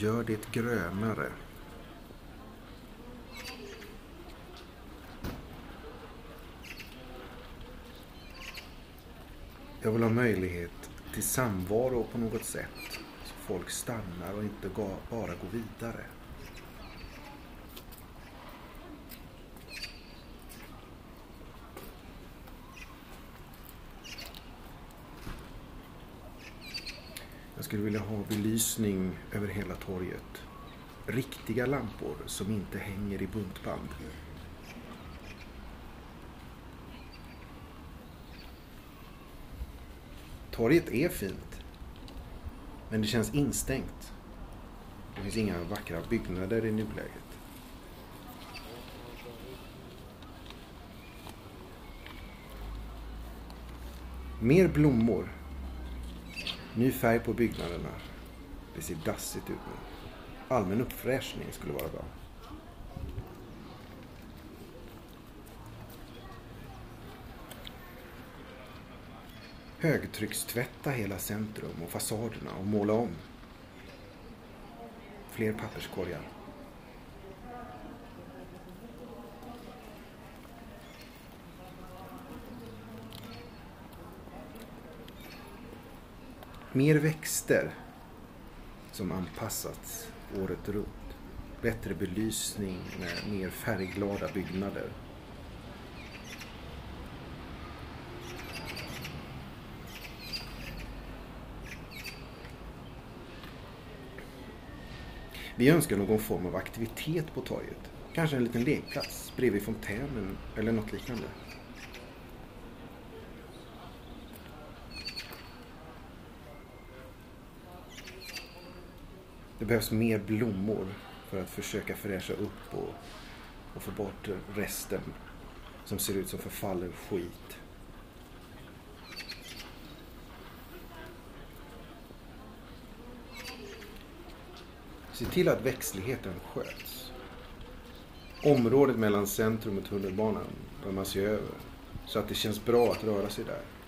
Gör det grönare. Jag vill ha möjlighet till samvaro på något sätt. Så folk stannar och inte bara går vidare. Jag skulle vilja ha belysning över hela torget. Riktiga lampor som inte hänger i buntband. Torget är fint. Men det känns instängt. Det finns inga vackra byggnader i nuläget. Mer blommor. Ny färg på byggnaderna. Det ser dassigt ut nu. Allmän uppfräschning skulle vara bra. Högtryckstvätta hela centrum och fasaderna och måla om. Fler papperskorgar. Mer växter som anpassats året runt. Bättre belysning med mer färgglada byggnader. Vi önskar någon form av aktivitet på torget. Kanske en liten lekplats bredvid fontänen eller något liknande. Det behövs mer blommor för att försöka fräscha upp och, och få bort resten som ser ut som förfallen skit. Se till att växtligheten sköts. Området mellan centrum och tunnelbanan bör man se över så att det känns bra att röra sig där.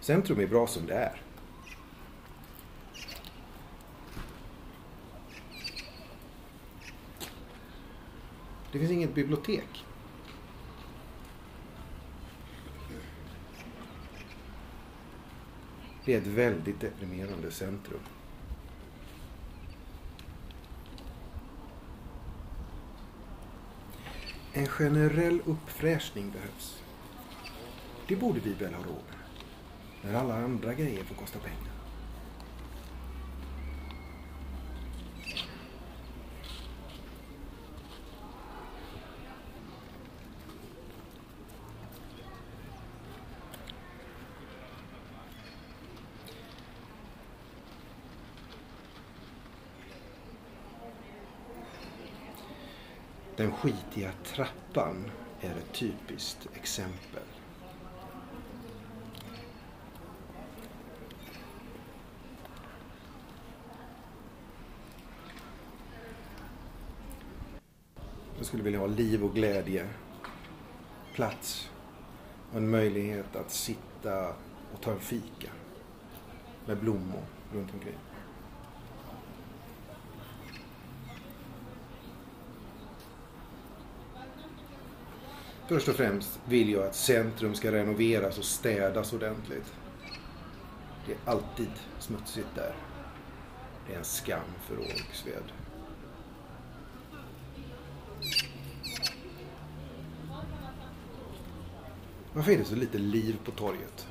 Centrum är bra som det är. Det finns inget bibliotek. Det är ett väldigt deprimerande centrum. En generell uppfräschning behövs. Det borde vi väl ha råd med. När alla andra grejer får kosta pengar. Den skitiga trappan är ett typiskt exempel. Jag skulle vilja ha liv och glädje, plats och en möjlighet att sitta och ta en fika med blommor runt omkring. Först och främst vill jag att centrum ska renoveras och städas ordentligt. Det är alltid smutsigt där. Det är en skam för Ågsved. Varför är det så lite liv på torget?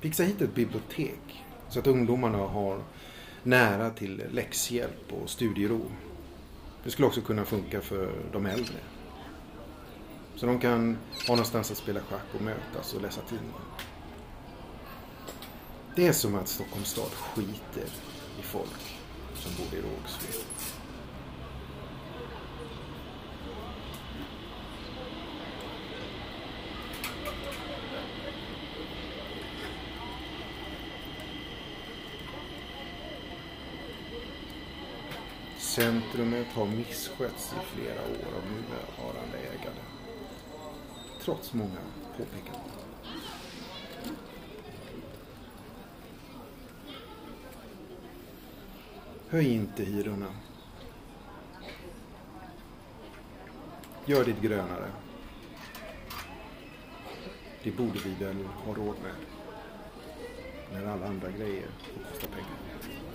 Fixa hit ett bibliotek så att ungdomarna har nära till läxhjälp och studiero. Det skulle också kunna funka för de äldre. Så de kan ha någonstans att spela schack och mötas och läsa tidningar. Det är som att Stockholms stad skiter i folk som bor i Rågsved. Centrumet har misskötts i flera år av nuvarande ägare. Trots många påpekanden. Höj inte hyrorna. Gör ditt grönare. Det borde vi väl ha råd med. När alla andra grejer får kosta pengar.